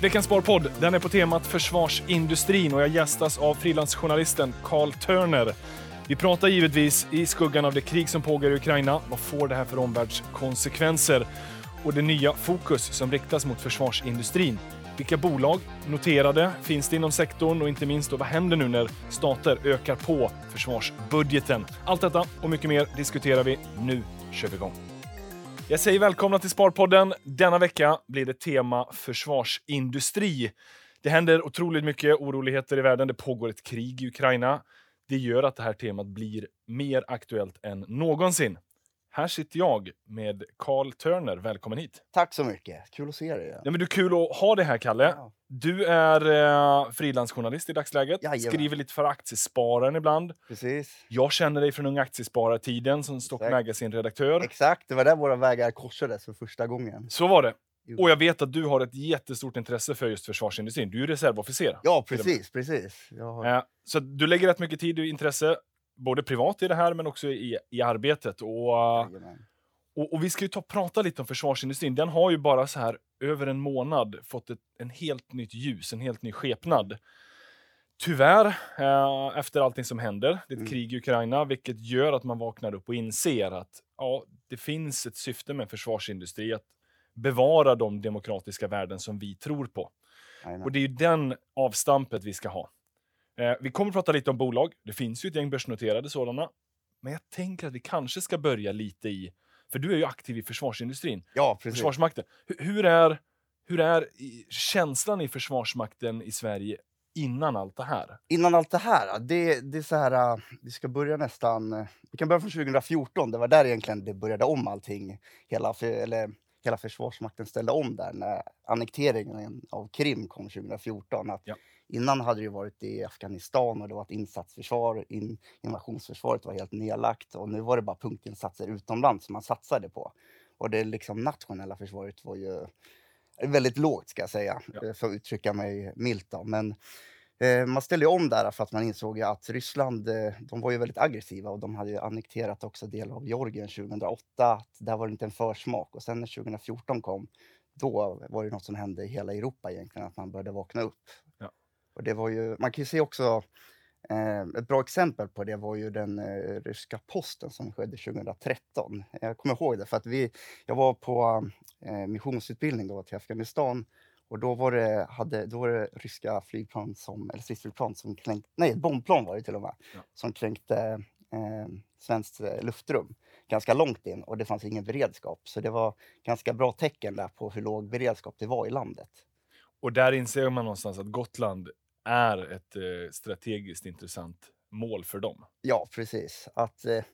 Veckans Sparpodd den är på temat försvarsindustrin och jag gästas av frilansjournalisten Carl Turner. Vi pratar givetvis i skuggan av det krig som pågår i Ukraina. Vad får det här för omvärldskonsekvenser? Och det nya fokus som riktas mot försvarsindustrin. Vilka bolag, noterade, finns det inom sektorn och inte minst då, vad händer nu när stater ökar på försvarsbudgeten? Allt detta och mycket mer diskuterar vi. Nu kör vi igång. Jag säger välkomna till Sparpodden. Denna vecka blir det tema försvarsindustri. Det händer otroligt mycket oroligheter i världen. Det pågår ett krig i Ukraina. Det gör att det här temat blir mer aktuellt än någonsin. Här sitter jag med Carl Turner. Välkommen hit. Tack så mycket. Kul att se dig. Ja, men är kul att ha dig här, Kalle. Ja. Du är eh, frilansjournalist i dagsläget. Jajamän. Skriver lite för Aktiespararen ibland. Precis. Jag känner dig från Unga Aktiesparartiden som Stock. Magazine-redaktör. Exakt, det var där våra vägar korsades för första gången. Så var det. Och jag vet att du har ett jättestort intresse för just försvarsindustrin. Du är reservofficer. Ja, precis, precis. Har... Eh, så du lägger rätt mycket tid och intresse, både privat i det här men också i, i arbetet. Och, eh, och, och vi ska ju ta prata lite om försvarsindustrin. Den har ju bara så här över en månad fått ett en helt nytt ljus, en helt ny skepnad. Tyvärr, eh, efter allting som händer, det är ett Mm. krig i Ukraina, vilket gör att man vaknar upp och inser att ja, det finns ett syfte med försvarsindustri, att bevara de demokratiska värden som vi tror på. Och det är ju den avstampet vi ska ha. Eh, vi kommer att prata lite om bolag. Det finns ju ett gäng börsnoterade sådana. Men jag tänker att vi kanske ska börja lite i, för du är ju aktiv i försvarsindustrin, Ja, precis. Försvarsmakten. Hur, hur är, hur är känslan i Försvarsmakten i Sverige innan allt det här? Innan allt det här, det, det är så här, äh, vi ska börja nästan, äh, vi kan börja från 2014, det var där egentligen det började om allting. Hela, eller, hela Försvarsmakten ställde om där när annekteringen av Krim kom 2014. Att Ja. Innan hade det varit i Afghanistan och det var ett insatsförsvar, in, invasionsförsvaret var helt nedlagt och nu var det bara punktinsatser utomlands som man satsade på. Och det liksom nationella försvaret var ju väldigt lågt ska jag säga, Ja. för att uttrycka mig milt. Då. Men eh, man ställde om där för att man insåg att Ryssland, eh, de var ju väldigt aggressiva och de hade annekterat också delar av Georgien 2008. Att Där var det inte en försmak och sen när 2014 kom, då var det något som hände i hela Europa egentligen, att man började vakna upp. Och det var ju, man kan ju se också Eh, ett bra exempel på det var ju den eh, ryska posten som skedde 2013. Jag kommer ihåg det för att vi, jag var på eh, missionsutbildning då till Afghanistan och då var det, hade, då var det ryska flygplan som, eller stridsflygplan som kränkte, nej ett bombplan var det till och med, Ja. som kränkte eh, svenskt luftrum ganska långt in och det fanns ingen beredskap. Så det var ganska bra tecken där på hur låg beredskap det var i landet. Och där inser man någonstans att Gotland är ett eh, strategiskt intressant mål för dem. Ja, precis. Att, eh,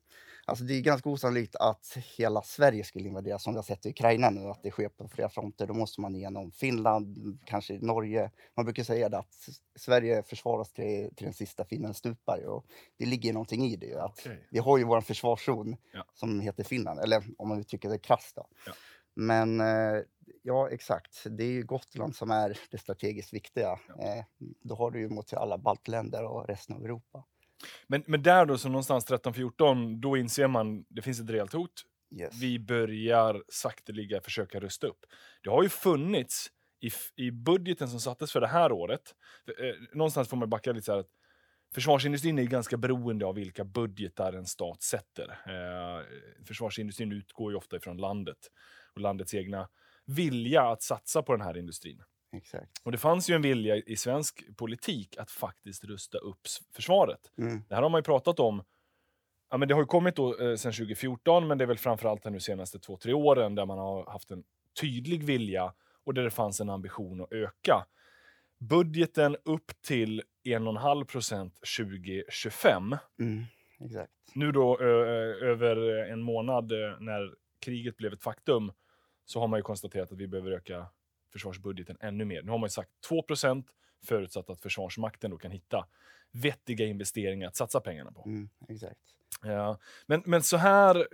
alltså det är ganska osannolikt att hela Sverige skulle invaderas som vi har sett i Ukraina nu, att det sker på flera fronter. Då måste man igenom Finland, kanske Norge. Man brukar säga det att Sverige försvaras till, till den sista finnen stupar. Och det ligger någonting i det. Att Okej. Vi har ju vår försvarszon Ja. som heter Finland, eller om man uttrycker det krasst. Ja. Men eh, ja, exakt. Det är ju Gotland som är det strategiskt viktiga. Ja. Eh, då har du ju mot alla baltländer och resten av Europa. Men, men där då, så någonstans 13-14, då inser man det finns ett rejält hot. Yes. Vi börjar sakteliga försöka rusta upp. Det har ju funnits i, i budgeten som sattes för det här året. för, Eh, någonstans får man backa lite så här att försvarsindustrin är ganska beroende av vilka budgetar en stat sätter. Eh, försvarsindustrin utgår ju ofta ifrån landet och landets egna vilja att satsa på den här industrin. Exakt. Och det fanns ju en vilja i svensk politik att faktiskt rusta upp försvaret. Mm. Det här har man ju pratat om. Ja, men det har ju kommit då, eh, sedan 2014, men det är väl framförallt nu senaste två, tre åren där man har haft en tydlig vilja och där det fanns en ambition att öka. Budgeten upp till 1,5 procent 2025. Mm. Exakt. Nu då ö, ö, över en månad eh, när kriget blev ett faktum så har man ju konstaterat att vi behöver öka försvarsbudgeten ännu mer. Nu har man ju sagt 2% förutsatt att Försvarsmakten då kan hitta vettiga investeringar att satsa pengarna på. Mm. Exakt. Ja. Men, men så här,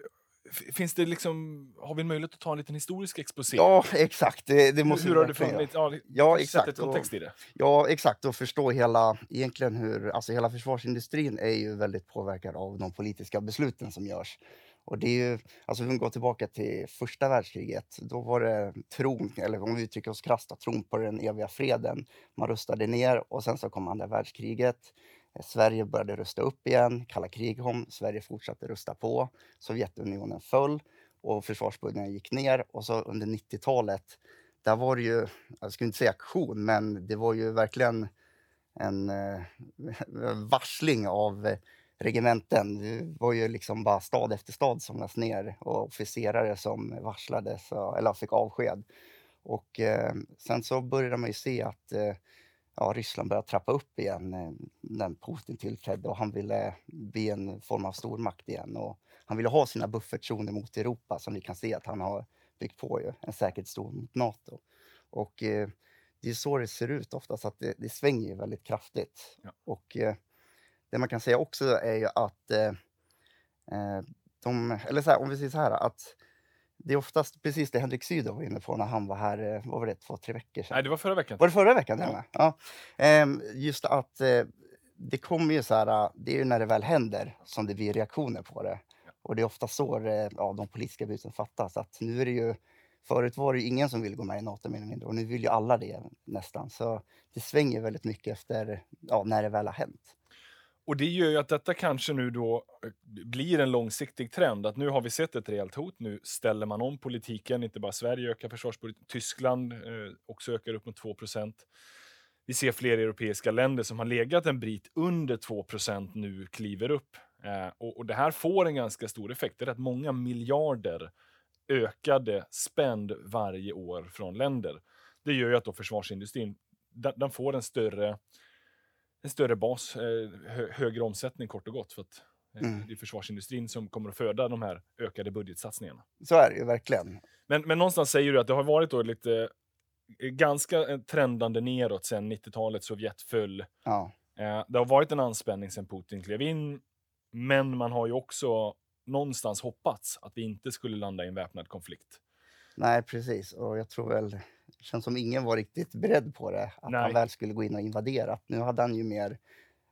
finns det liksom, har vi en möjlighet att ta en liten historisk exposé? Ja, exakt. Det, det måste hur vi har funnits? göra. Ja, Ja, exakt. ett kontext i det. Ja, exakt. Och förstå hela, egentligen hur, alltså hela försvarsindustrin är ju väldigt påverkad av de politiska besluten som görs. Och det är ju, alltså om vi går tillbaka till första världskriget, då var det tron, eller om vi uttrycker oss krasst, tron på den eviga freden. Man rustade ner och sen så kom andra världskriget. Eh, Sverige började rusta upp igen, kalla krig kom, Sverige fortsatte rusta på, Sovjetunionen föll och försvarsbudgeten gick ner och så under 90-talet, där var det ju, jag skulle inte säga aktion, men det var ju verkligen en eh, varsling av eh, regementen. Det var ju liksom bara stad efter stad som lades ner och officerare som varslades eller fick avsked. Och eh, sen så började man ju se att eh, ja, Ryssland började trappa upp igen eh, när Putin tillträdde och han ville bli en form av stormakt igen. Och han ville ha sina buffertzoner mot Europa som vi kan se att han har byggt på ju, en säkerhetszon mot Nato. Och eh, det är så det ser ut oftast, att det, det svänger väldigt kraftigt. Ja. Och eh, det man kan säga också är ju att eh, eh, de, eller så här, om vi säger så här, att det är oftast precis det Henrik Sydow var inne på när han var här, eh, vad var det, två, tre veckor sedan? Nej, det var förra veckan. Var det förra veckan? Ja. Ja. Ehm, just att det kommer ju så här, det är ju när det väl händer som det blir reaktioner på det. Och det är ofta så ja, de politiska besluten fattas. Att nu är det ju, förut var det ju ingen som ville gå med i Nato mer mindre och nu vill ju alla det nästan. Så det svänger väldigt mycket efter ja, när det väl har hänt. Och det gör ju att detta kanske nu då eh, blir en långsiktig trend. Att nu har vi sett ett rejält hot. Nu ställer man om politiken. Inte bara Sverige ökar försvarsbudgeten. Tyskland eh, också ökar upp mot 2% Vi ser fler europeiska länder som har legat en bit under 2% nu kliver upp. Eh, och, och det här får en ganska stor effekt. Det är rätt många miljarder ökade spänd varje år från länder. Det gör ju att då försvarsindustrin den, den får en större en större bas, eh, hö, högre omsättning kort och gott. För att eh, Mm. det är försvarsindustrin som kommer att föda de här ökade budgetsatsningarna. Så är det ju verkligen. Men, men någonstans säger du att det har varit då lite eh, ganska trendande neråt sedan 90-talet, Sovjet föll. Ja. Det har varit en anspänning sedan Putin klev in, men man har ju också någonstans hoppats att vi inte skulle landa i en väpnad konflikt. Nej, precis. Och jag tror väl, det känns som ingen var riktigt beredd på det, att Nej. han väl skulle gå in och invadera. Nu hade han ju mer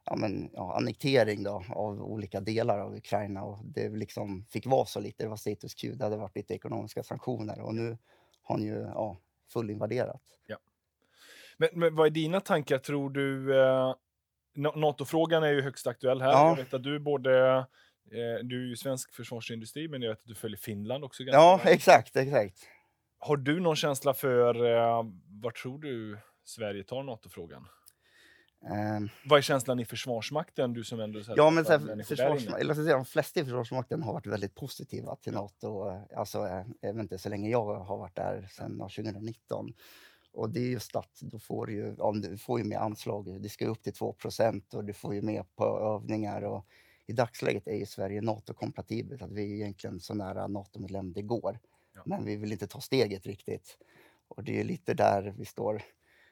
ja, men, ja, annektering då, av olika delar av Ukraina och det liksom fick vara så lite. Det var status quo, det hade varit lite ekonomiska sanktioner och nu har han ju ja, fullinvaderat. Men, men vad är dina tankar? Tror du... Eh, Na- NATO-frågan är ju högst aktuell här. Ja. Jag vet att du både... Eh, du är ju svensk försvarsindustri, men jag vet att du följer Finland också ganska Ja, väl. exakt, exakt. Har du någon känsla för eh, var tror du Sverige tar NATO-frågan? Ehm, Vad är känslan i Försvarsmakten? Du som ändå så här, Ja, men så här, människor där inne? försvars, eller så säga, de flesta i Försvarsmakten har varit väldigt positiva till Nato. eh, Alltså, eh, jag vet inte, så länge jag har varit där sedan ja, 2019. Och det är just att då får du ju, ja, du får ju med anslag. Det ska upp till 2% och du får ju med på övningar. Och I dagsläget är ju Sverige NATO-kompatibelt. Att vi är egentligen så nära NATO-medlem det går. Ja. Men vi vill inte ta steget riktigt. Och det är lite där vi står.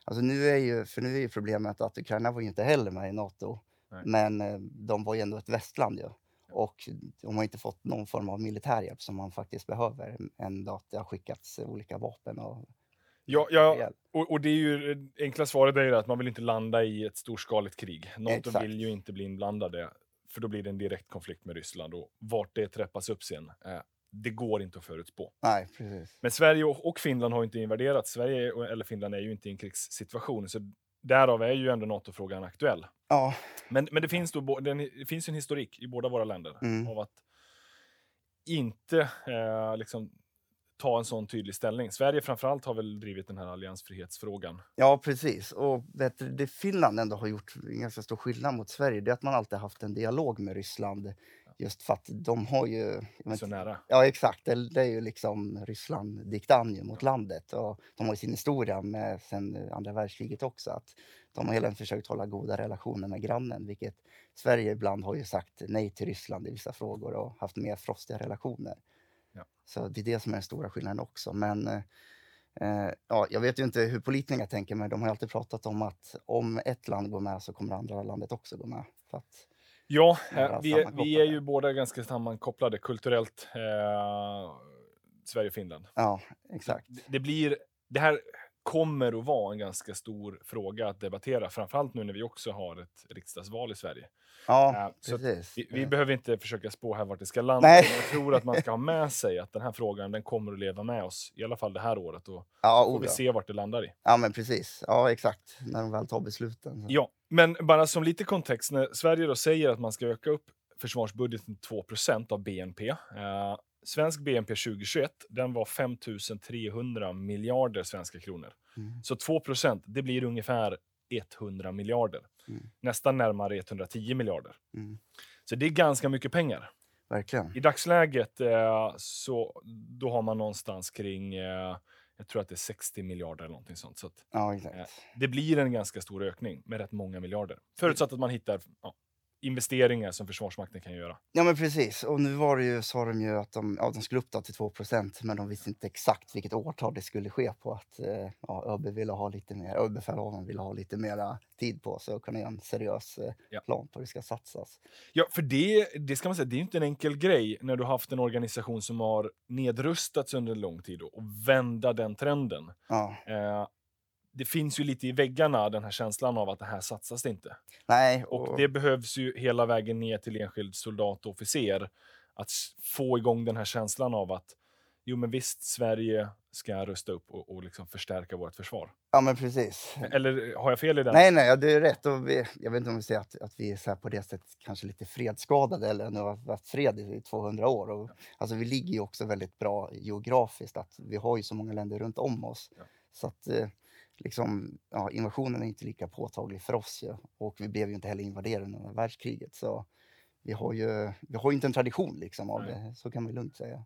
Alltså nu är ju, för nu är ju problemet att Ukraina var ju inte heller med i NATO. Nej. Men eh, de var ju ändå ett västland ju. Och de har inte fått någon form av militärhjälp som man faktiskt behöver. Ändå att det har skickats olika vapen och Ja, ja och, och det är ju det enkla svaret är ju att man vill inte landa i ett storskaligt krig. NATO Exakt. vill ju inte bli inblandade, för då blir det en direkt konflikt med Ryssland. Och vart det trappas upp sen, eh, det går inte att förutspå. Nej, precis. Men Sverige och, Finland har inte invaderat. Sverige eller Finland är ju inte i en krigssituation, så därav är ju ändå NATO-frågan aktuell. Ja, Men, men det, finns då, det finns en historik i båda våra länder Mm. av att inte eh, liksom, ta en sån tydlig ställning. Sverige framförallt har väl drivit den här alliansfrihetsfrågan. ja precis. Och du, det Finland ändå har gjort en ganska stor skillnad mot Sverige, det är att man alltid haft en dialog med Ryssland. Just för att de har ju... vet Så nära. Ja, exakt. Det, det är ju liksom Ryssland diktan mot landet. Och de har ju sin historia med sen andra världskriget också. Att de har hela försökt hålla goda relationer med grannen, vilket Sverige ibland har ju sagt nej till Ryssland i vissa frågor och haft mer frostiga relationer. Ja. Så det är det som är den stora skillnaden också. Men eh, ja, jag vet ju inte hur politikerna tänker, men de har alltid pratat om att om ett land går med så kommer andra landet också gå med. För att, Ja, eh, vi, är, vi är ju båda ganska sammankopplade kulturellt, eh, Sverige och Finland. ja, exakt. Det, det blir, det här kommer att vara en ganska stor fråga att debattera, framförallt nu när vi också har ett riksdagsval i Sverige. Ja, Eh, så precis. Vi, vi Eh, behöver inte försöka spå här vart det ska landa, Nej. men jag tror att man ska ha med sig att den här frågan den kommer att leva med oss, i alla fall det här året, och Ja, får oh, vi ja. se vart det landar i. ja, men precis. Ja, exakt. När de väl tar besluten. så. Ja, men bara som lite kontext, när Sverige då säger att man ska öka upp försvarsbudgeten till 2% av BNP. Eh, svensk BNP 2021, den var 5 300 miljarder svenska kronor. Mm. Så 2 det blir ungefär 100 miljarder. Mm. Nästan närmare 110 miljarder. Mm. Så det är ganska mycket pengar. Verkligen. I dagsläget eh, så då har man någonstans kring, eh, jag tror att det är 60 miljarder eller någonting sånt. Så att Ja, exakt. det blir en ganska stor ökning med rätt många miljarder. Förutsatt att man hittar ja, investeringar som Försvarsmakten kan göra. Ja, men precis. Och nu var det ju, sa de ju att de, ja, de skulle upp till 2% men de visste inte exakt vilket årtal det skulle ske på. Att eh, ja, ÖB ville ha lite mer, överbefälhavaren ville ha lite mera tid på sig och kunna göra en seriös eh, Ja. plan på hur det ska satsas. Ja, för det, det ska man säga, det är inte en enkel grej när du har haft en organisation som har nedrustats under en lång tid och vända den trenden. Ja, Eh, det finns ju lite i väggarna den här känslan av att det här satsas det inte. nej, Och det behövs ju hela vägen ner till enskild soldat och officer att få igång den här känslan av att jo men visst, Sverige ska rusta upp och, och liksom förstärka vårt försvar. ja, men precis. Eller har jag fel i den? Nej, nej, det är rätt. Och vi, jag vet inte om vi säger att, att vi är så på det sättet kanske lite fredsskadade eller nu har haft fred i 200 år. Och, alltså, vi ligger ju också väldigt bra geografiskt. att Vi har ju så många länder runt om oss. Ja. Så att eh, liksom, ja, invasionen är inte lika påtaglig för oss. Ju. Och vi blev ju inte heller invaderade under världskriget. Så vi har ju, vi har ju inte en tradition liksom, av det. Så kan vi lugnt säga.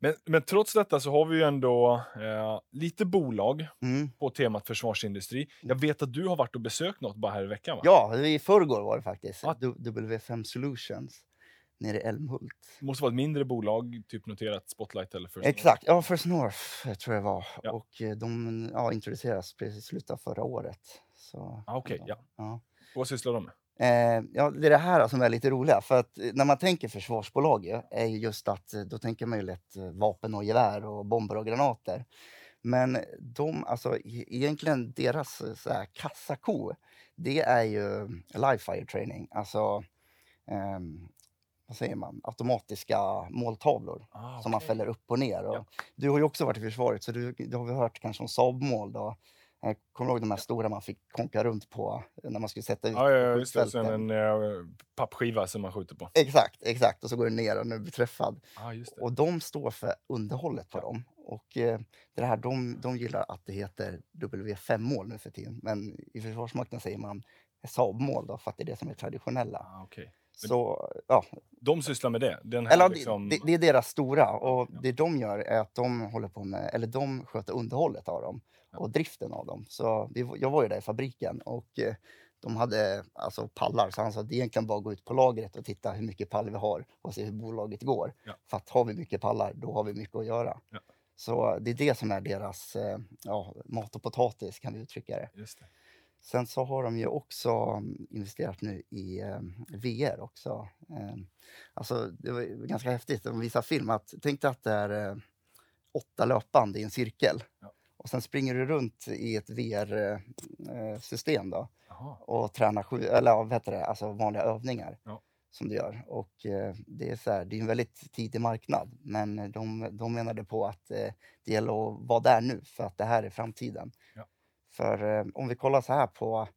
Men, men trots detta så har vi ju ändå eh, lite bolag Mm. på temat försvarsindustri. Jag vet att du har varit och besökt något bara här i veckan va? Ja, i förrgår var det faktiskt. Ja. Du- W5 Solutions nere i Älmhult. Det måste vara ett mindre bolag, typ noterat Spotlight eller First North. Exakt, ja First North tror jag det var. Ja. Och eh, de ja, introducerades precis i slutet av förra året. Så, Ah, Okej, ja. ja. Vad sysslar de med? Eh, ja, det är det här som är lite roliga. För att eh, när man tänker försvarsbolag är ju just att eh, då tänker man ju lätt vapen och gevär och bomber och granater. Men de, alltså e- egentligen deras så här, kassako, det är ju live fire training. Alltså, ehm, vad säger man, automatiska måltavlor Ah, som man fäller upp och ner. Och Ja. Du har ju också varit i försvaret, så du, du har väl hört kanske om Saab-mål. Då. Jag kommer ihåg de här stora man fick konka runt på när man skulle sätta ut Ja, ja, just det. Sen en eh, pappskiva som man skjuter på. Exakt, exakt. Och så går det ner och nu blir träffad. Ah. Och de står för underhållet på Ja. dem. Och eh, det här, de, de gillar att det heter W5-mål nu för tiden. Men i Försvarsmakten säger man Saab-mål då, för att det är det som är traditionella. Ah, okej. Så ja, De sysslar med det? Den här Eller liksom... det, det är deras stora och det de gör är att de håller på med, eller de sköter underhållet av dem och driften av dem. Så vi, jag var ju där i fabriken och eh, de hade alltså pallar så han sa att det är egentligen bara att gå ut på lagret och titta hur mycket pall vi har och se hur bolaget går. Ja. För att har vi mycket pallar, då har vi mycket att göra. Ja. Så det är det som är deras eh, ja, mat och potatis kan vi uttrycka det. Sen så har de ju också mm, investerat nu i eh, VR också. Eh, alltså det var ganska häftigt. De visar film. Att, tänk dig att det är eh, åtta löpband i en cirkel. Ja. Och sen springer du runt i ett VR-system då Jaha. och tränar sju, eller, vad heter det, alltså vanliga övningar Ja. som du gör. Och eh, det är så här, det är en väldigt tidig marknad, men de, de menade på att eh, det gäller att vara där nu för att det här är framtiden. Ja. För eh, om vi kollar så här på,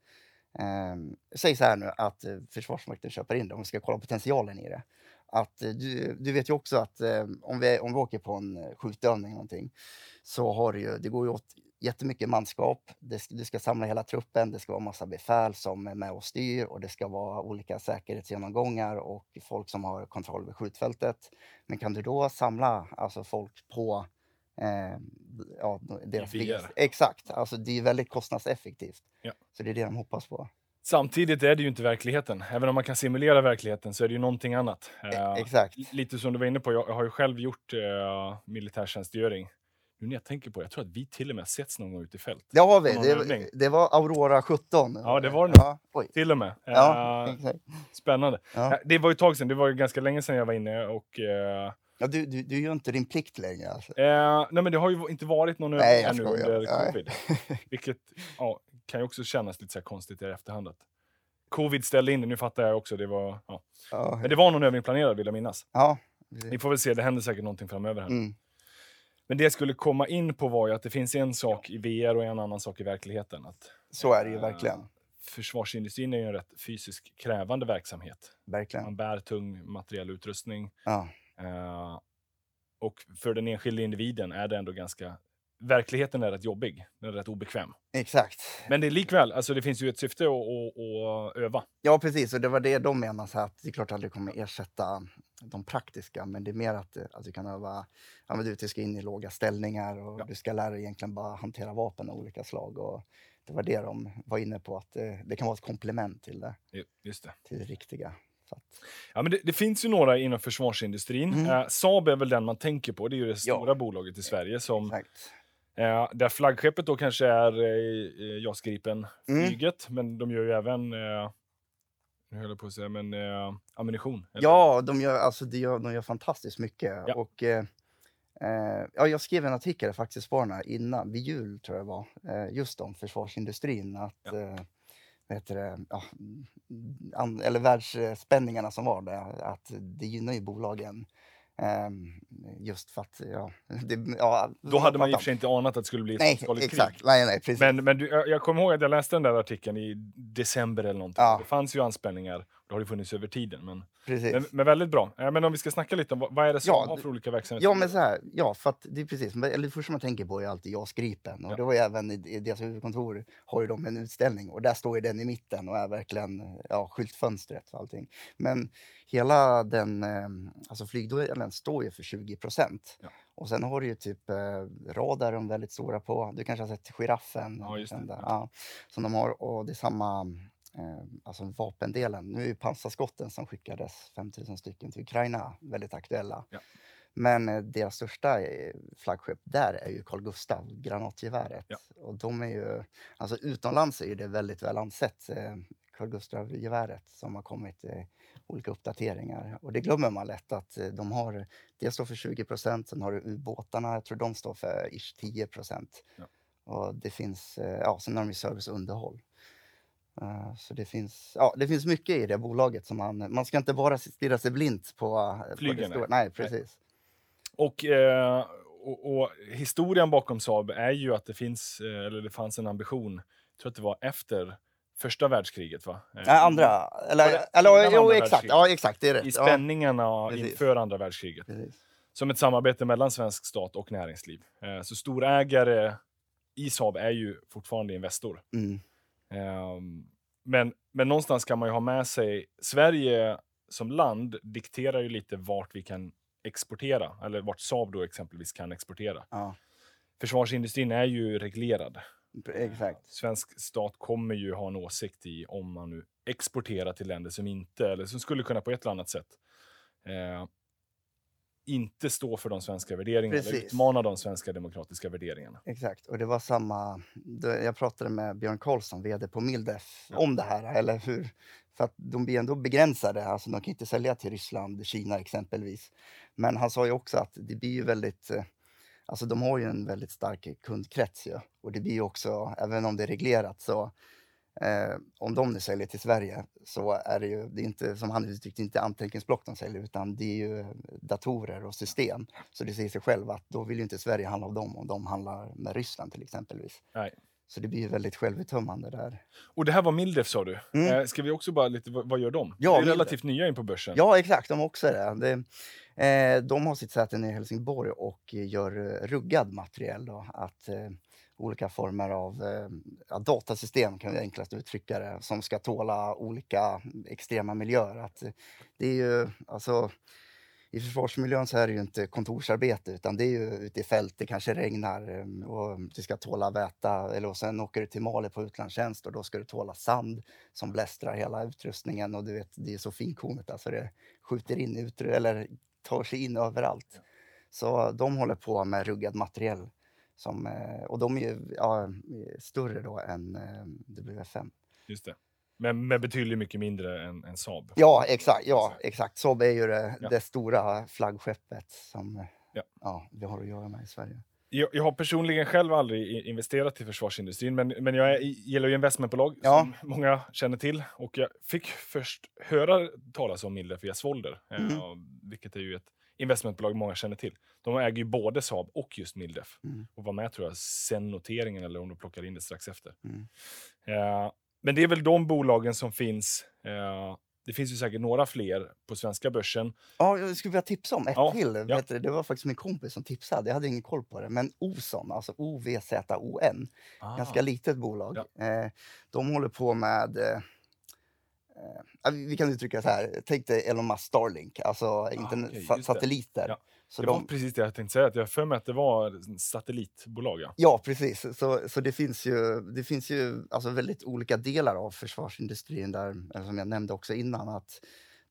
eh, säg så här nu att eh, Försvarsmakten köper in det, om vi ska kolla potentialen i det. Att eh, du, du vet ju också att eh, om, vi, om vi åker på en eh, skjutövning eller någonting så har det ju, det går ju åt jättemycket manskap. Det, du ska samla hela truppen, det ska vara massa befäl som är med och styr och det ska vara olika säkerhetsgenomgångar och folk som har kontroll över skjutfältet. Men kan du då samla alltså folk på eh, ja, deras VR. Exakt, alltså det är väldigt kostnadseffektivt. Ja. Så det är det de hoppas på. Samtidigt är det ju inte verkligheten. Även om man kan simulera verkligheten så är det ju någonting annat. E- Eh, Exakt. lite som du var inne på, jag har ju själv gjort uh, militärtjänstgöring. Nu när jag tänker på det, jag tror att vi till och med setts någon gång ute i fält. Det har vi. Det, det var Aurora 17. Ja, det var det. Ja, oj. Till och med. Ja, Eh, spännande. Ja. Eh, Det var ju ett tag sedan, det var ju ganska länge sedan jag var inne och eh, Ja, du, du, du gör inte din plikt längre. Alltså. Eh, nej, men det har ju inte varit någon Nej, övning ännu under covid. Vilket ja, kan ju också kännas lite så konstigt i efterhand. Att covid ställde in det, nu fattar jag också. Det var, ja. Ja, Men det var någon övning planerad vill jag minnas. ja. Vi får väl se, det händer säkert någonting framöver här. Mm. Men det jag skulle komma in på var ju att det finns en sak i VR och en annan sak i verkligheten. Att, Så är det ju eh, verkligen. Försvarsindustrin är ju en rätt fysiskt krävande verksamhet. verkligen. Man bär tung materiell utrustning. Ja. Eh, och för den enskilde individen är det ändå ganska... Verkligheten är rätt jobbig. Den är rätt obekväm. Exakt. Men det är likväl, alltså det finns ju ett syfte att, att, att öva. Ja, precis. Och det var det de menade, så att det är klart att det kommer ersätta de praktiska, men det är mer att, eh, att du kan öva, ja, men du, ska in i låga ställningar och Ja. du ska lära dig egentligen bara hantera vapen av olika slag. Och det var det de var inne på, att det, det kan vara ett komplement till det, Ju- Just det. till det riktiga. Att, Ja, men det, det finns ju några inom försvarsindustrin. Mm. Eh, Saab är väl den man tänker på. Det är ju det Ja. stora bolaget i Sverige. Som, exakt. eh, där flaggskeppet då kanske är eh, eh, JAS Mm. Gripen-flyget. Men de gör ju även, eh, nu höll jag på att säga, men eh, ammunition. eller? Ja, de gör, alltså, de, gör, de gör fantastiskt mycket. Ja. Och, eh, eh, ja, jag skrev en artikel faktiskt bara när- innan, vid jul tror jag det var, eh, just om försvarsindustrin. Att, Ja. Heter det, ja, an, eller världsspänningarna som var där, att det gynnar ju bolagen. ehm, just för att, ja... Det, ja Då hade man i och för sig inte anat att det skulle bli ett Nej, storskaligt krig. exakt. Nej, nej, precis. Men, men du, jag jag kommer ihåg att jag läste den där artikeln i december eller någonting. Ja. Det fanns ju anspänningar. Det har det funnits över tiden. Men, precis. men, men väldigt bra. Men om vi ska snacka lite om vad, är det som Ja, har för olika verksamheter? Ja, men så här, ja, för att det är precis, eller det första man tänker på är alltid JAS Gripen. Och Ja. det var även i, i deras huvudkontor har ju de en utställning och där står ju den i mitten och är verkligen ja, skyltfönstret för allting. Men hela den, eh, alltså flygdelen står ju för 20 procent. Ja. Och sen har du ju typ eh, radar de väldigt stora på. Du kanske har sett giraffen? Ja, just det. där, ja, som de har och det är samma alltså vapendelen. Nu är pansarskotten som skickades 5000 stycken till Ukraina väldigt aktuella. Ja. Men eh, deras största eh, flaggskepp där är ju Carl Gustaf, granatgeväret. Ja. Och de är ju, alltså utomlands är det väldigt väl ansett, eh, Carl Gustaf-geväret som har kommit eh, olika uppdateringar. Och det glömmer man lätt att eh, de har, det står för 20 procent, sen har du ubåtarna, jag tror de står för ish 10 procent. Ja. Och det finns, eh, ja, sen har de ju service och underhåll. Eh, Så det finns, ja, det finns mycket i det bolaget som man, man ska inte bara stirra sig blint på, eh, på det stora. nej. Nej, precis. Och, eh, och, och historien bakom Saab är ju att det finns, eller det fanns en ambition, jag tror att det var efter första världskriget va? Nej, andra, eller, eller innan jo, andra exakt, ja exakt, det är rätt. I Ja, spänningarna precis. inför andra världskriget. precis. Som ett samarbete mellan svensk stat och näringsliv. Så storägare i Saab är ju fortfarande Investor. Mm. Ehm, men, men någonstans kan man ju ha med sig, Sverige som land dikterar ju lite vart vi kan exportera, eller vart Saab då exempelvis kan exportera. Ja, Försvarsindustrin är ju reglerad. exakt. Svensk stat kommer ju ha en åsikt i om man nu exporterar till länder som inte, eller som skulle kunna på ett eller annat sätt eh, inte stå för de svenska värderingarna, eller Precis. utmana de svenska demokratiska värderingarna. Exakt, och det var samma... Jag pratade med Björn Karlsson, vd på Mildef, Ja. om det här, eller hur? För att de blir ändå begränsade, alltså de kan inte sälja till Ryssland, Kina exempelvis. Men han sa ju också att det blir ju väldigt... eh, Alltså de har ju en väldigt stark kundkrets ju. Och det blir ju också, även om det är reglerat, så eh, om de nu säljer till Sverige så är det ju, det är inte som han uttryckte, inte anteckningsblock de säljer utan det är ju datorer och system. Så det säger sig själv att då vill ju inte Sverige handla av dem om de handlar med Ryssland till exempelvis. Nej. Så det blir ju väldigt självuttömmande där. Och det här var Mildef sa du. Mm. Eh, ska vi också bara lite, vad, gör de? Ja, de är Mildef. relativt nya in på börsen. Ja, exakt, de också det. det eh, de har sitt säte i Helsingborg och gör eh, ruggad materiel. Då, att, eh, olika former av eh, ja, datasystem, kan vi enklast uttrycka det, som ska tåla olika extrema miljöer. Att, eh, det är ju, alltså, I försvarsmiljön så är det ju inte kontorsarbete utan det är ju ute i fält, det kanske regnar eh, och du ska tåla väta. Eller och sen åker du till Mali på utlandstjänst och då ska du tåla sand som blästrar hela utrustningen och du vet, det är så finkornigt. Alltså det skjuter in eller tar sig in överallt. Så de håller på med ruggad materiell. Som, eh, och de är ju ja, större då än eh, WF5. Just det. Men, men betydligt mycket mindre än, än Saab. Ja, exakt. Ja, exakt. Saab är ju det, Ja. det stora flaggskeppet som Ja. ja. vi har att göra med i Sverige. Jag, jag har personligen själv aldrig investerat i försvarsindustrin, men, men jag är, gillar ju investmentbolag Ja. som många känner till. Och jag fick först höra talas om Mildef via Svolder, eh, Mm. vilket är ju ett investmentbolag många känner till. De äger ju både Saab och just Mildef Mm. och var med tror jag sen noteringen eller om de plockar in det strax efter. Mm. Eh, men det är väl de bolagen som finns. Eh, det finns ju säkert några fler på svenska börsen. Ja, jag skulle vilja tipsa om ett Ja, till. ja. Du, det var faktiskt min kompis som tipsade. Jag hade ingen koll på det. Men Ozon, alltså O-V-Z-O-N, ganska litet bolag. Eh, de håller på med... Eh, ja, vi kan uttrycka så här. Tänk dig Elon Musk Starlink, alltså internet, Ah, just det. satelliter. Ja. Så det var de, precis det jag tänkte säga, att jag för mig att det var satellitbolag. Ja. Ja, precis. Så, så det finns ju, det finns ju alltså väldigt olika delar av försvarsindustrin där, eh, som jag nämnde också innan, att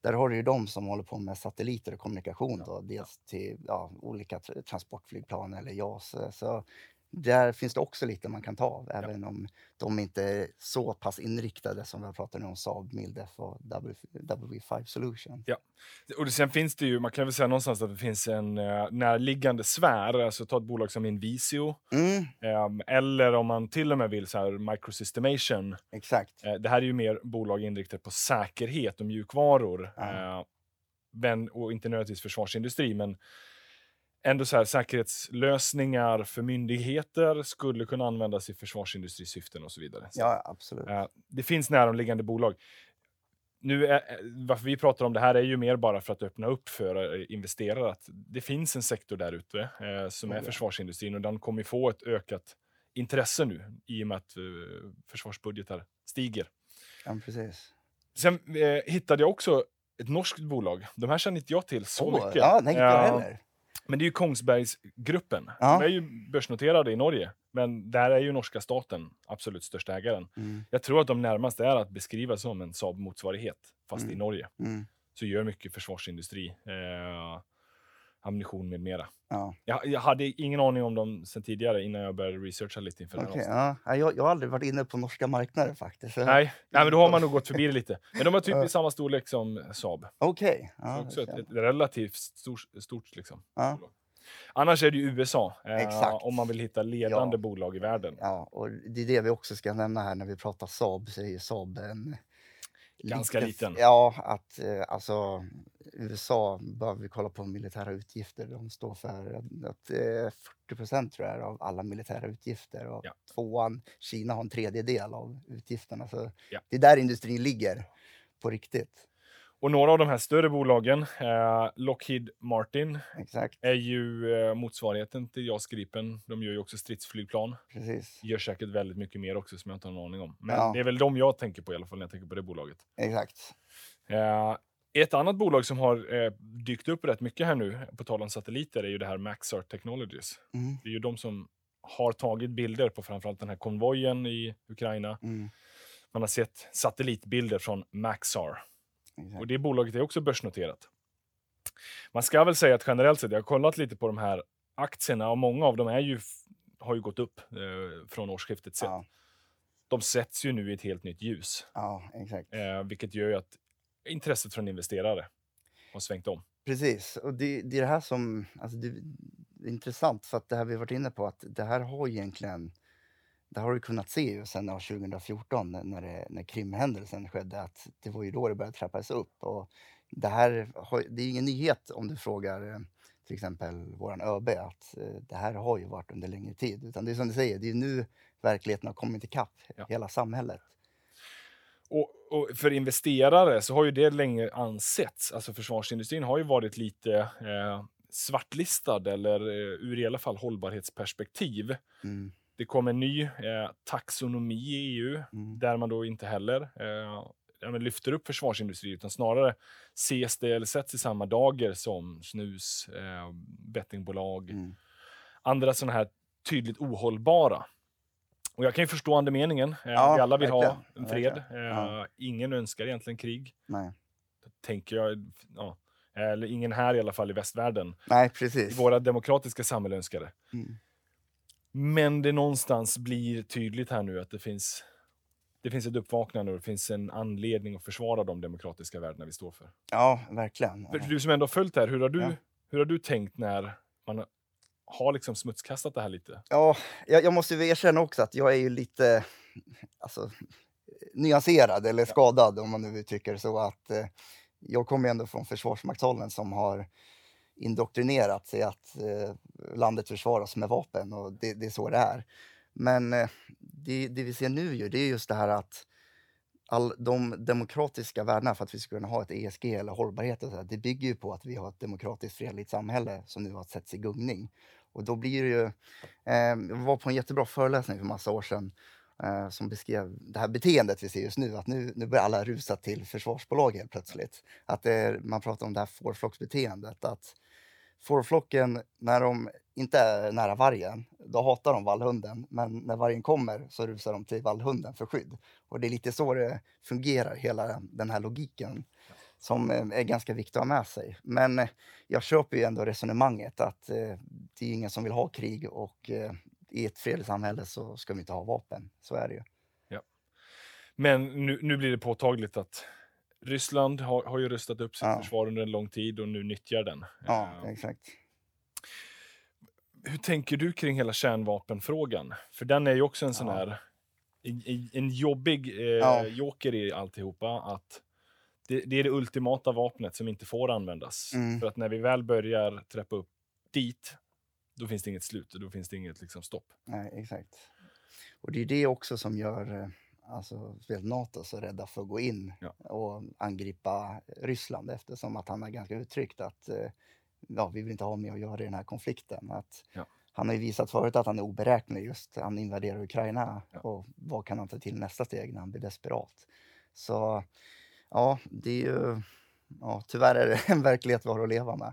där har du ju de som håller på med satelliter och kommunikation, då, dels till ja, olika tra- transportflygplan eller JAS. Så där finns det också lite man kan ta av, även om de inte är så pass inriktade som vi pratat om Saab, Mildef och W- W5 Solution. Och sen finns det ju, man kan väl säga någonstans att det finns en uh, närliggande sfär, alltså ta ett bolag som Invisio, Mm, ehm, eller om man till och med vill så här microsystemation. exakt. Eh, det här är ju mer bolag inriktat på säkerhet och mjukvaror. Ja. eh, men, och inte nödvändigtvis försvarsindustri, men ändå så här, säkerhetslösningar för myndigheter skulle kunna användas i försvarsindustrisyften och så vidare. Ja, absolut. eh, det finns näromliggande bolag. Nu är, eh, varför vi pratar om det här är ju mer bara för att öppna upp för eh, investerare att det finns en sektor där ute eh, som är Oh försvarsindustrin och den kommer få ett ökat intresse nu i och med att eh, försvarsbudgetar stiger. Ja, precis. Sen eh, hittade jag också ett norskt bolag. De här känner inte jag till så Åh, mycket. Ja, nej, inte jag heller. Men det är ju Kongsbergsgruppen. Ja. De är ju börsnoterade i Norge, men där är ju norska staten absolut största ägaren. Mm, Jag tror att de närmast är att beskriva som en Saab-motsvarighet, fast i Mm. Norge. mm, Så gör mycket försvarsindustri, eh, ammunition med mera. ja. Jag, jag hade ingen aning om dem sen tidigare innan jag började researcha lite inför avsnittet. ja. Jag, jag har aldrig varit inne på norska marknaden faktiskt. Nej, nej, men då har man nog gått förbi det lite. Men de har typ i samma storlek som Saab. Okej. Så Ja, också ett, ett relativt stort, stort liksom. ja. Annars är det ju USA, eh, om man vill hitta ledande Ja. bolag i världen. ja, och det är det vi också ska nämna här när vi pratar Saab, så är ju Saab en... Ganska liten. Ja, att eh, alltså USA, bara vi kollar på militära utgifter, de står för att, att eh, 40 procent tror jag är av alla militära utgifter och Ja. tvåan, Kina har en tredjedel av utgifterna. Så Ja. det är där industrin ligger på riktigt. Och några av de här större bolagen, eh, Lockheed Martin, Exakt, är ju eh, motsvarigheten till JAS Gripen. De gör ju också stridsflygplan. precis. Gör säkert väldigt mycket mer också som jag inte har någon aning om. Men Ja. det är väl de jag tänker på i alla fall när jag tänker på det bolaget. Exakt. Eh, ett annat bolag som har eh, dykt upp rätt mycket här nu, på tal om satelliter, är ju det här Maxar Technologies. Mm, Det är ju de som har tagit bilder på framförallt den här konvojen i Ukraina. mm, Man har sett satellitbilder från Maxar. Och det bolaget är också börsnoterat. Man ska väl säga att generellt sett, jag har kollat lite på de här aktierna och många av dem är ju, har ju gått upp eh, från årsskiftet sett. Ja, De sätts ju nu i ett helt nytt ljus, ja, exakt. eh, vilket gör ju att intresset från investerare har svängt om. Precis, och det, det är det här som alltså det, är intressant för att det här vi varit inne på att det här har egentligen det har du kunnat se ju sen 2014 när, det, när Krimhändelsen skedde att det var ju då det började trappas upp och det här har, det är ingen nyhet om du frågar eh, till exempel våran ÖB att eh, det här har ju varit under längre tid utan det är som du säger, det är nu verkligheten har kommit ikapp Ja. hela samhället. Och, och för investerare så har ju det länge ansetts, alltså försvarsindustrin har ju varit lite eh, svartlistad eller eh, ur i alla fall hållbarhetsperspektiv. Mm, Det kom en ny eh, taxonomi i EU mm, där man då inte heller eh, lyfter upp försvarsindustri utan snarare ses det eller sätts i samma dager som snus, eh, bettingbolag, mm, andra sådana här tydligt ohållbara. Och jag kan ju förstå andemeningen. Eh, Ja, vi alla vill ha verkligen, en fred. Eh, Ja. Ingen önskar egentligen krig, nej. tänker jag. Ja. Eller ingen här i alla fall i västvärlden. nej, I precis. våra demokratiska samhällen önskar det. Mm. Men det någonstans blir tydligt här nu att det finns det finns ett uppvaknande och det finns en anledning att försvara de demokratiska värdena vi står för. Ja, verkligen. För du som ändå har följt det här, hur har du, Ja. hur har du tänkt när man har liksom smutskastat det här lite? Ja, jag, jag måste ju erkänna också att jag är ju lite alltså, nyanserad eller skadad om man nu uttrycker så. Att, eh, jag kommer ändå från Försvarsmaktshållen som har indoktrinerat sig att eh, landet försvaras med vapen och det, det är så det är. Men eh, det, det vi ser nu ju, det är just det här att all, de demokratiska värdena för att vi ska kunna ha ett ESG eller hållbarhet, och så här, det bygger ju på att vi har ett demokratiskt fredligt samhälle som nu har setts i gungning. Och då blir det ju... Eh, jag var på en jättebra föreläsning för massa år sedan eh, som beskrev det här beteendet vi ser just nu. Att nu, nu börjar alla rusa till försvarsbolag helt plötsligt. Att det är, man pratar om det här fårflocksbeteendet. Att fårflocken, när de inte är nära vargen, då hatar de vallhunden. Men när vargen kommer så rusar de till vallhunden för skydd. Och det är lite så det fungerar, hela den här logiken som eh, är ganska viktig att ha med sig. Men eh, jag köper ju ändå resonemanget att eh, det är ingen som vill ha krig och i ett fredligt samhälle så ska vi inte ha vapen. Så är det ju. Men nu, nu blir det påtagligt att Ryssland har, har ju rustat upp sitt Ja. försvar under en lång tid och nu nyttjar den. Ja, Eh, exakt. hur tänker du kring hela kärnvapenfrågan? För den är ju också en sån här en, en- en jobbig eh, Ja. joker i alltihopa. Att det, det är det ultimata vapnet som inte får användas. Mm. För att när vi väl börjar trappa upp dit, då finns det inget slut och då finns det inget liksom, stopp. Nej, exakt. Och det är det också som gör eh, alltså, speciellt Nato så rädda för att gå in Ja. och angripa Ryssland eftersom att han har ganska uttryckt att eh, ja, vi vill inte ha med att göra i den här konflikten. Att Ja. Han har ju visat förut att han är oberäknelig just. Han invaderar Ukraina Ja. och vad kan han ta till nästa steg när han blir desperat? Så ja, det är ju ja, tyvärr är det en verklighet vi har att leva med.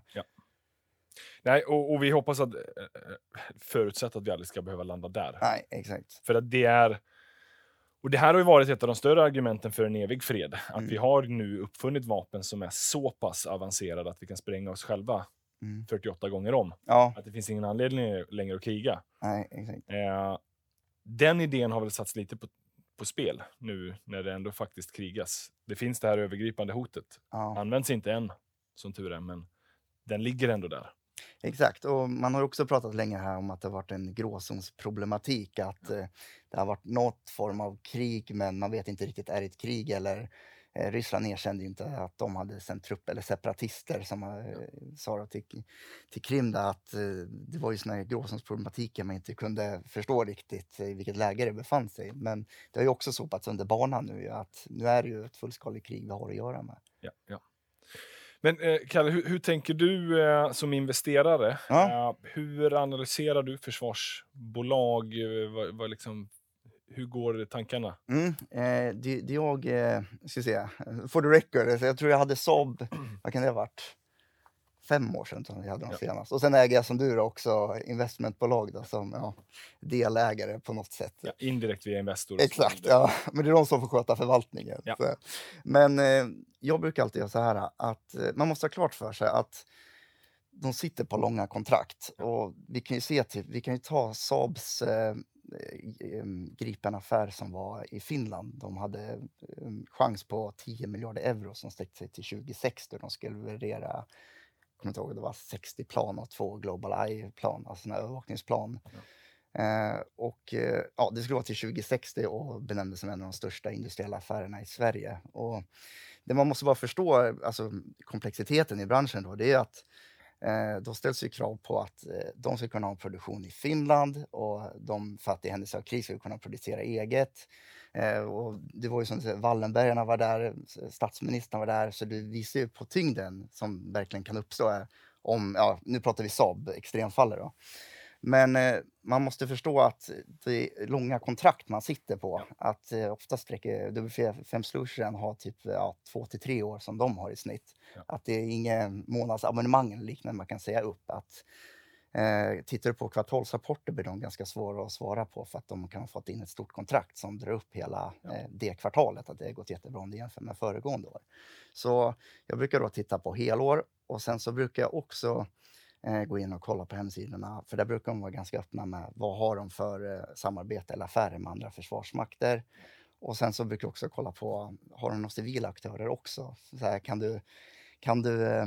Nej, och, och vi hoppas att, eh, eh, förutsatt att vi aldrig ska behöva landa där. Nej, exakt. För att det är... Och det här har ju varit ett av de större argumenten för en evig fred. Att Mm. vi har nu uppfunnit vapen som är så pass avancerade att vi kan spränga oss själva Mm. 48 gånger om. Ja, Att det finns ingen anledning längre att kriga. nej, exakt. Eh, den idén har väl satts lite på, på spel nu när det ändå faktiskt krigas. Det finns det här övergripande hotet. Ja. Används inte än, som tur är, men den ligger ändå där. Exakt, och man har också pratat länge här om att det har varit en gråzonsproblematik. Att eh, det har varit något form av krig, men man vet inte riktigt, är det ett krig eller eh, Ryssland erkände inte att de hade sänt trupp eller separatister som eh, sa till, till Krim där, att eh, det var ju såna här gråzonsproblematiker man inte kunde förstå riktigt i vilket läge det befann sig. Men det har ju också sopats under banan nu att nu är det ju ett fullskaligt krig vi har att göra med. Ja, ja. Men eh, Kalle, hur, hur tänker du eh, som investerare? Ja. Eh, hur analyserar du försvarsbolag? Eh, vad, vad liksom, hur går tankarna? Mm, eh, det, det jag, eh, ska se, for the record, jag tror jag hade Saab, vad kan det ha varit? Fem år sedan tror jag hade dem Ja. senast. Och sen äger jag som du då också investmentbolag då, som ja, delägare på något sätt. Ja, indirekt via Investor. Exakt, ja. Men det är de som får sköta förvaltningen. Ja. Men eh, jag brukar alltid göra så här att eh, man måste ha klart för sig att de sitter på långa kontrakt. Och vi kan ju se till, vi kan ju ta Saabs eh, eh, Gripen-affär som var i Finland. De hade eh, chans på 10 miljarder euro som sträckte sig till 2060. De skulle leverera, kommer inte ihåg, det var 60 plan och två Global Eye-plan, alltså övervakningsplan. Eh, och eh, ja, det skulle vara till 2060 och benämndes som en av de största industriella affärerna i Sverige. Och det man måste bara förstå, alltså komplexiteten i branschen då, det är att Eh, då ställs ju krav på att eh, de ska kunna ha en produktion i Finland och de, för att i händelse av krig, ska kunna producera eget. Eh, och det var ju som Wallenbergarna var där, statsministern var där, så det visar ju på tyngden som verkligen kan uppstå om, ja, nu pratar vi Saab, extremfallet då. Men eh, man måste förstå att det är långa kontrakt man sitter på. Att eh, ofta sträcker W5 Solution har typ ja, två till tre år som de har i snitt. Ja. Att det är ingen månadsabonnemang eller liknande man kan säga upp. Att, eh, tittar du på kvartalsrapporter blir de ganska svåra att svara på för att de kan ha fått in ett stort kontrakt som drar upp hela Ja. eh, det kvartalet. Att det har gått jättebra om det jämför med föregående år. Så jag brukar då titta på helår och sen så brukar jag också gå in och kolla på hemsidorna. För där brukar de vara ganska öppna med vad har de för eh, samarbete eller affärer med andra försvarsmakter. Och sen så brukar jag också kolla på, har de några civila aktörer också? Så här, kan du, kan du eh,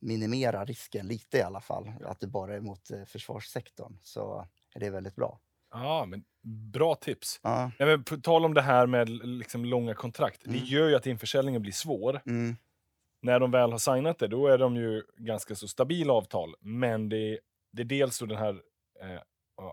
minimera risken lite i alla fall, att du bara är mot eh, försvarssektorn, så är det väldigt bra. Ja, men bra tips. Ja. Nej, men på tal om det här med liksom långa kontrakt. Mm. Det gör ju att införsäljningen blir svår. Mm. När de väl har signat det, då är de ju ganska så stabila avtal. Men det, är- det är dels då den här, eh,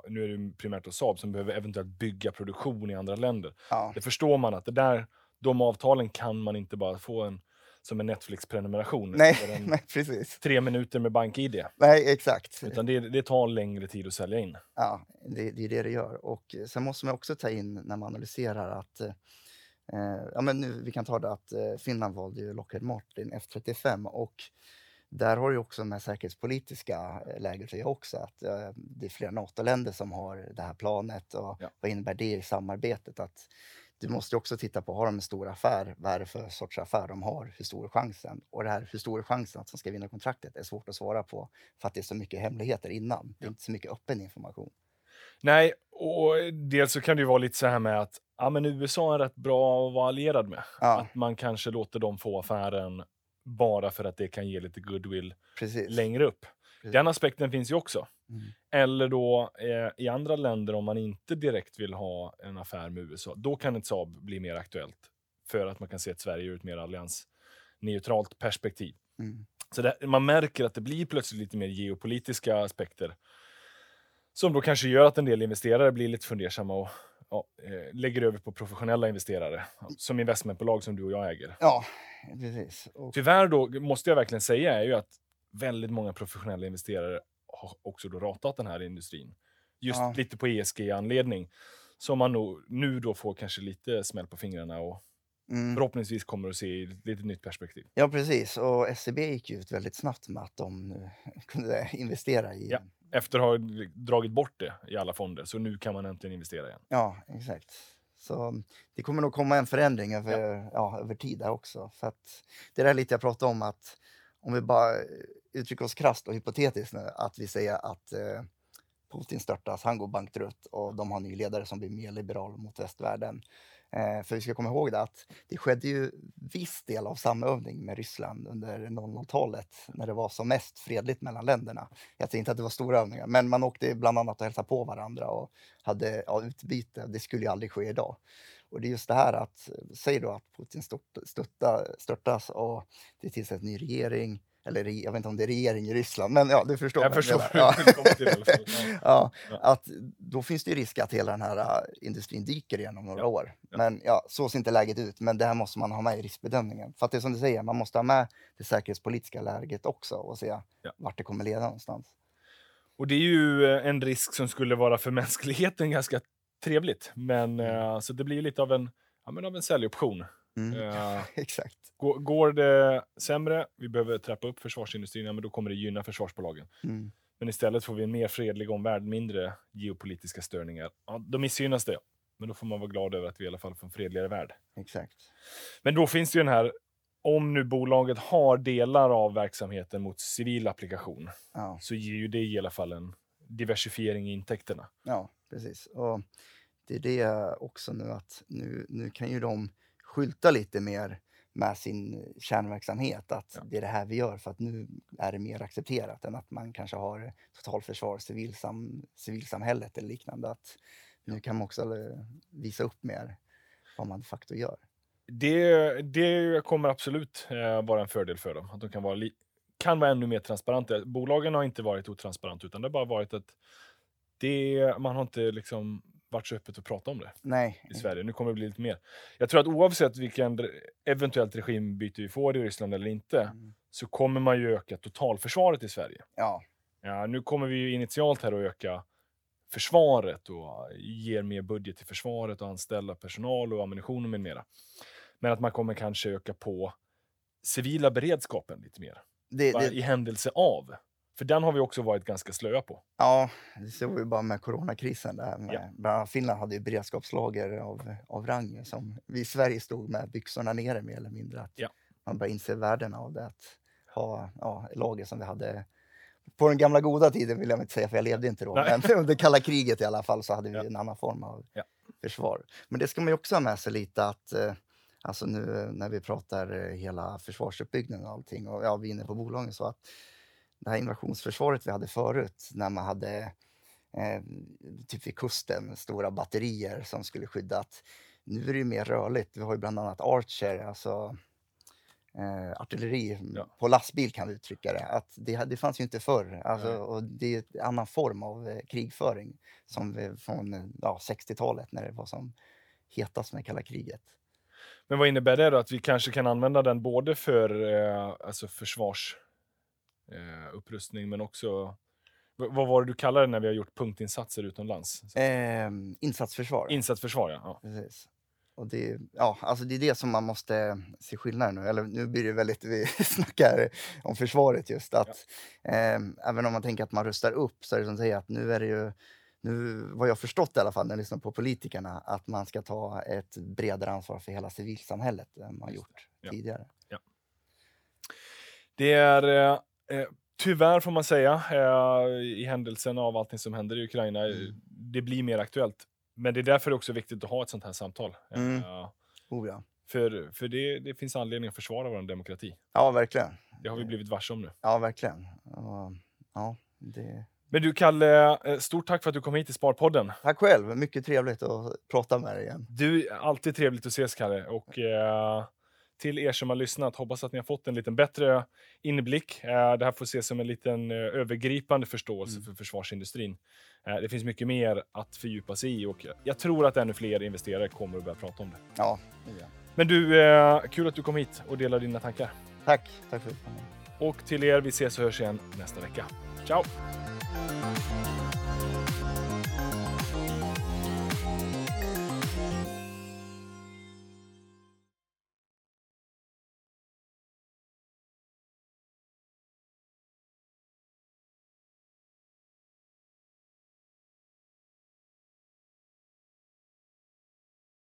nu är det primärt då Saab som behöver eventuellt bygga produktion i andra länder. Ja. Det förstår man att det där, de avtalen kan man inte bara få en, som en Netflix-prenumeration. Nej, en, nej, precis. tre minuter med BankID. Nej, exakt. Utan det, det tar längre tid att sälja in. Ja, det, det är det det gör. Och eh, sen måste man också ta in när man analyserar att eh, ja, men nu, vi kan ta det att eh, Finland valde ju Lockheed Martin F35 och där har ju också med säkerhetspolitiska eh, läget att göra också att eh, det är flera NATO-länder som har det här planet och Ja. vad innebär det i samarbetet? Att du måste ju också titta på, har de en stor affär? Vad är det för sorts affär de har? Hur stor är chansen? Och det här, hur stor är chansen att de ska vinna kontraktet är svårt att svara på för att det är så mycket hemligheter innan. Det är inte så mycket öppen information. Nej, och dels så kan det ju vara lite så här med att ja, men USA är rätt bra att vara allierad med. Ja, Att man kanske låter dem få affären bara för att det kan ge lite goodwill precis. längre upp. Precis. Den aspekten finns ju också. Mm. Eller då eh, i andra länder om man inte direkt vill ha en affär med USA, då kan ett Saab bli mer aktuellt. För att man kan se att Sverige ur ett mer alliansneutralt perspektiv. Mm. Så det, man märker att det blir plötsligt lite mer geopolitiska aspekter. Som då kanske gör att en del investerare blir lite fundersamma och ja, eh, lägger över på professionella investerare. Som investmentbolag som du och jag äger. Ja, precis. Och, Tyvärr då, måste jag verkligen säga, är ju att väldigt många professionella investerare har också då ratat den här industrin. Just Ja. lite på ESG-anledning. Som man nog, nu då får kanske lite smäll på fingrarna och mm. förhoppningsvis kommer att se i lite nytt perspektiv. Ja, precis. Och SEB gick ut väldigt snabbt med att de nu kunde investera i... Ja. Efter att ha dragit bort det i alla fonder, så nu kan man äntligen investera igen. Ja, exakt. Så det kommer nog komma en förändring över, ja. över tid där också. För att det är lite jag pratade om att om vi bara uttrycker oss krasst och hypotetiskt nu, att vi säger att eh, Putin störtas, han går bankrutt och de har en ny ledare som blir mer liberal mot västvärlden. Eh, för vi ska komma ihåg det att det skedde ju viss del av samövning med Ryssland under 00-talet när det var som mest fredligt mellan länderna. Jag säger inte att det var stora övningar, men man åkte bland annat och hälsade på varandra och hade ja, utbyte. Det skulle ju aldrig ske idag. Och det är just det här att, säg då att Putin stört, störtas och det tillsätts en ny regering, eller jag vet inte om det är regering i Ryssland, men ja, du förstår. Jag förstår Ja. till. Ja. Ja, Ja. att då finns det ju risk att hela den här äh, industrin dyker igen om några år. Men ja, så ser inte läget ut. Men det här måste man ha med i riskbedömningen. För att det är som du säger, man måste ha med det säkerhetspolitiska läget också och se Ja. vart det kommer leda någonstans. Och det är ju eh, en risk som skulle vara för mänskligheten ganska trevligt. Men eh, så det blir lite av en, ja, men av en säljoption. Mm. Eh, Exakt. går, går det sämre, vi behöver trappa upp försvarsindustrin, ja, men då kommer det gynna försvarsbolagen. Mm. Men istället får vi en mer fredlig omvärld, mindre geopolitiska störningar. Ja, då missgynnas det. Men då får man vara glad över att vi i alla fall får en fredligare värld. Exakt. Men då finns det ju den här, om nu bolaget har delar av verksamheten mot civil applikation, Ja, så ger ju det i alla fall en diversifiering i intäkterna. ja precis. Och det är det också nu att nu, nu kan ju de skylta lite mer med sin kärnverksamhet. Att Ja. det är det här vi gör för att nu är det mer accepterat än att man kanske har totalförsvar, civilsam, civilsamhället eller liknande. Att nu kan man också eh, visa upp mer vad man de facto gör. Det, det kommer absolut eh, vara en fördel för dem. Att de kan vara, li- kan vara ännu mer transparenta. Bolagen har inte varit otransparenta, utan det har bara varit att det, man har inte liksom varit så öppet att prata om det Nej, i Sverige. Nu kommer det bli lite mer. Jag tror att oavsett vilken eventuellt regimbyte vi får i Ryssland eller inte, Mm. så kommer man ju öka totalförsvaret i Sverige. ja, Ja, nu kommer vi ju initialt här att öka försvaret och ger mer budget till försvaret och anställa personal och ammunition och med mera. Men att man kommer kanske öka på civila beredskapen lite mer. det, det, I händelse av. För den har vi också varit ganska slöa på. ja, det såg vi bara med coronakrisen. Där med, Ja. Finland hade ju beredskapslager av, av rang som vi i Sverige stod med byxorna nere mer eller mindre. Att Ja. Man börjar inse värdena av det. Att ha ja, lager som vi hade på den gamla goda tiden vill jag inte säga för jag levde inte då. Nej. Men under kalla kriget i alla fall så hade vi Ja. en annan form av Ja. försvar. Men det ska man ju också ha med sig lite att eh, alltså nu när vi pratar eh, hela försvarsuppbyggnaden och allting och ja, vi är inne på bolagen så att det här invasionsförsvaret vi hade förut när man hade eh, typ vid kusten stora batterier som skulle skydda att nu är det mer rörligt. Vi har ju bland annat Archer, alltså eh, artilleri Ja. på lastbil kan vi uttrycka det. Att det, det fanns ju inte förr. Alltså, och det är en annan form av eh, krigföring som vi, från ja, 60-talet när det var som hetast med kalla kriget. Men vad innebär det då? Att vi kanske kan använda den både för eh, alltså försvars eh, upprustning men också vad var det du kallade det när vi har gjort punktinsatser utomlands? Eh, insatsförsvar. Insatsförsvar, ja. ja. Precis. Och det, ja, alltså det är det som man måste se skillnaden nu. Eller nu blir det väldigt, vi snackar om försvaret just. att eh, Även om man tänker att man rustar upp så är det som säger att nu är det ju, nu vad jag förstått i alla fall när jag lyssnar på politikerna, att man ska ta ett bredare ansvar för hela civilsamhället än man Just gjort Ja. tidigare. Det är eh, eh, tyvärr får man säga eh, i händelsen av allting som händer i Ukraina. eh, Mm. Det blir mer aktuellt. Men det är därför det också viktigt att ha ett sånt här samtal. Mm. Eh, Oh, ja. för för det, det finns anledning att försvara vår demokrati. ja, verkligen. Det har vi blivit varse om nu. Ja, verkligen. Och, ja, det... Men du Kalle, eh, stort tack för att du kom hit till Sparpodden. Tack själv, mycket trevligt att prata med dig igen. Du, alltid trevligt att ses Kalle. Och eh, till er som har lyssnat, hoppas att ni har fått en lite bättre inblick. Eh, det här får ses som en liten eh, övergripande förståelse Mm. för försvarsindustrin. Eh, det finns mycket mer att fördjupa sig i och jag tror att ännu fler investerare kommer att börja prata om det. Ja. Men du, kul att du kom hit och delade dina tankar. tack. Tack för att du kom. Och till er, vi ses och hörs igen nästa vecka. Ciao!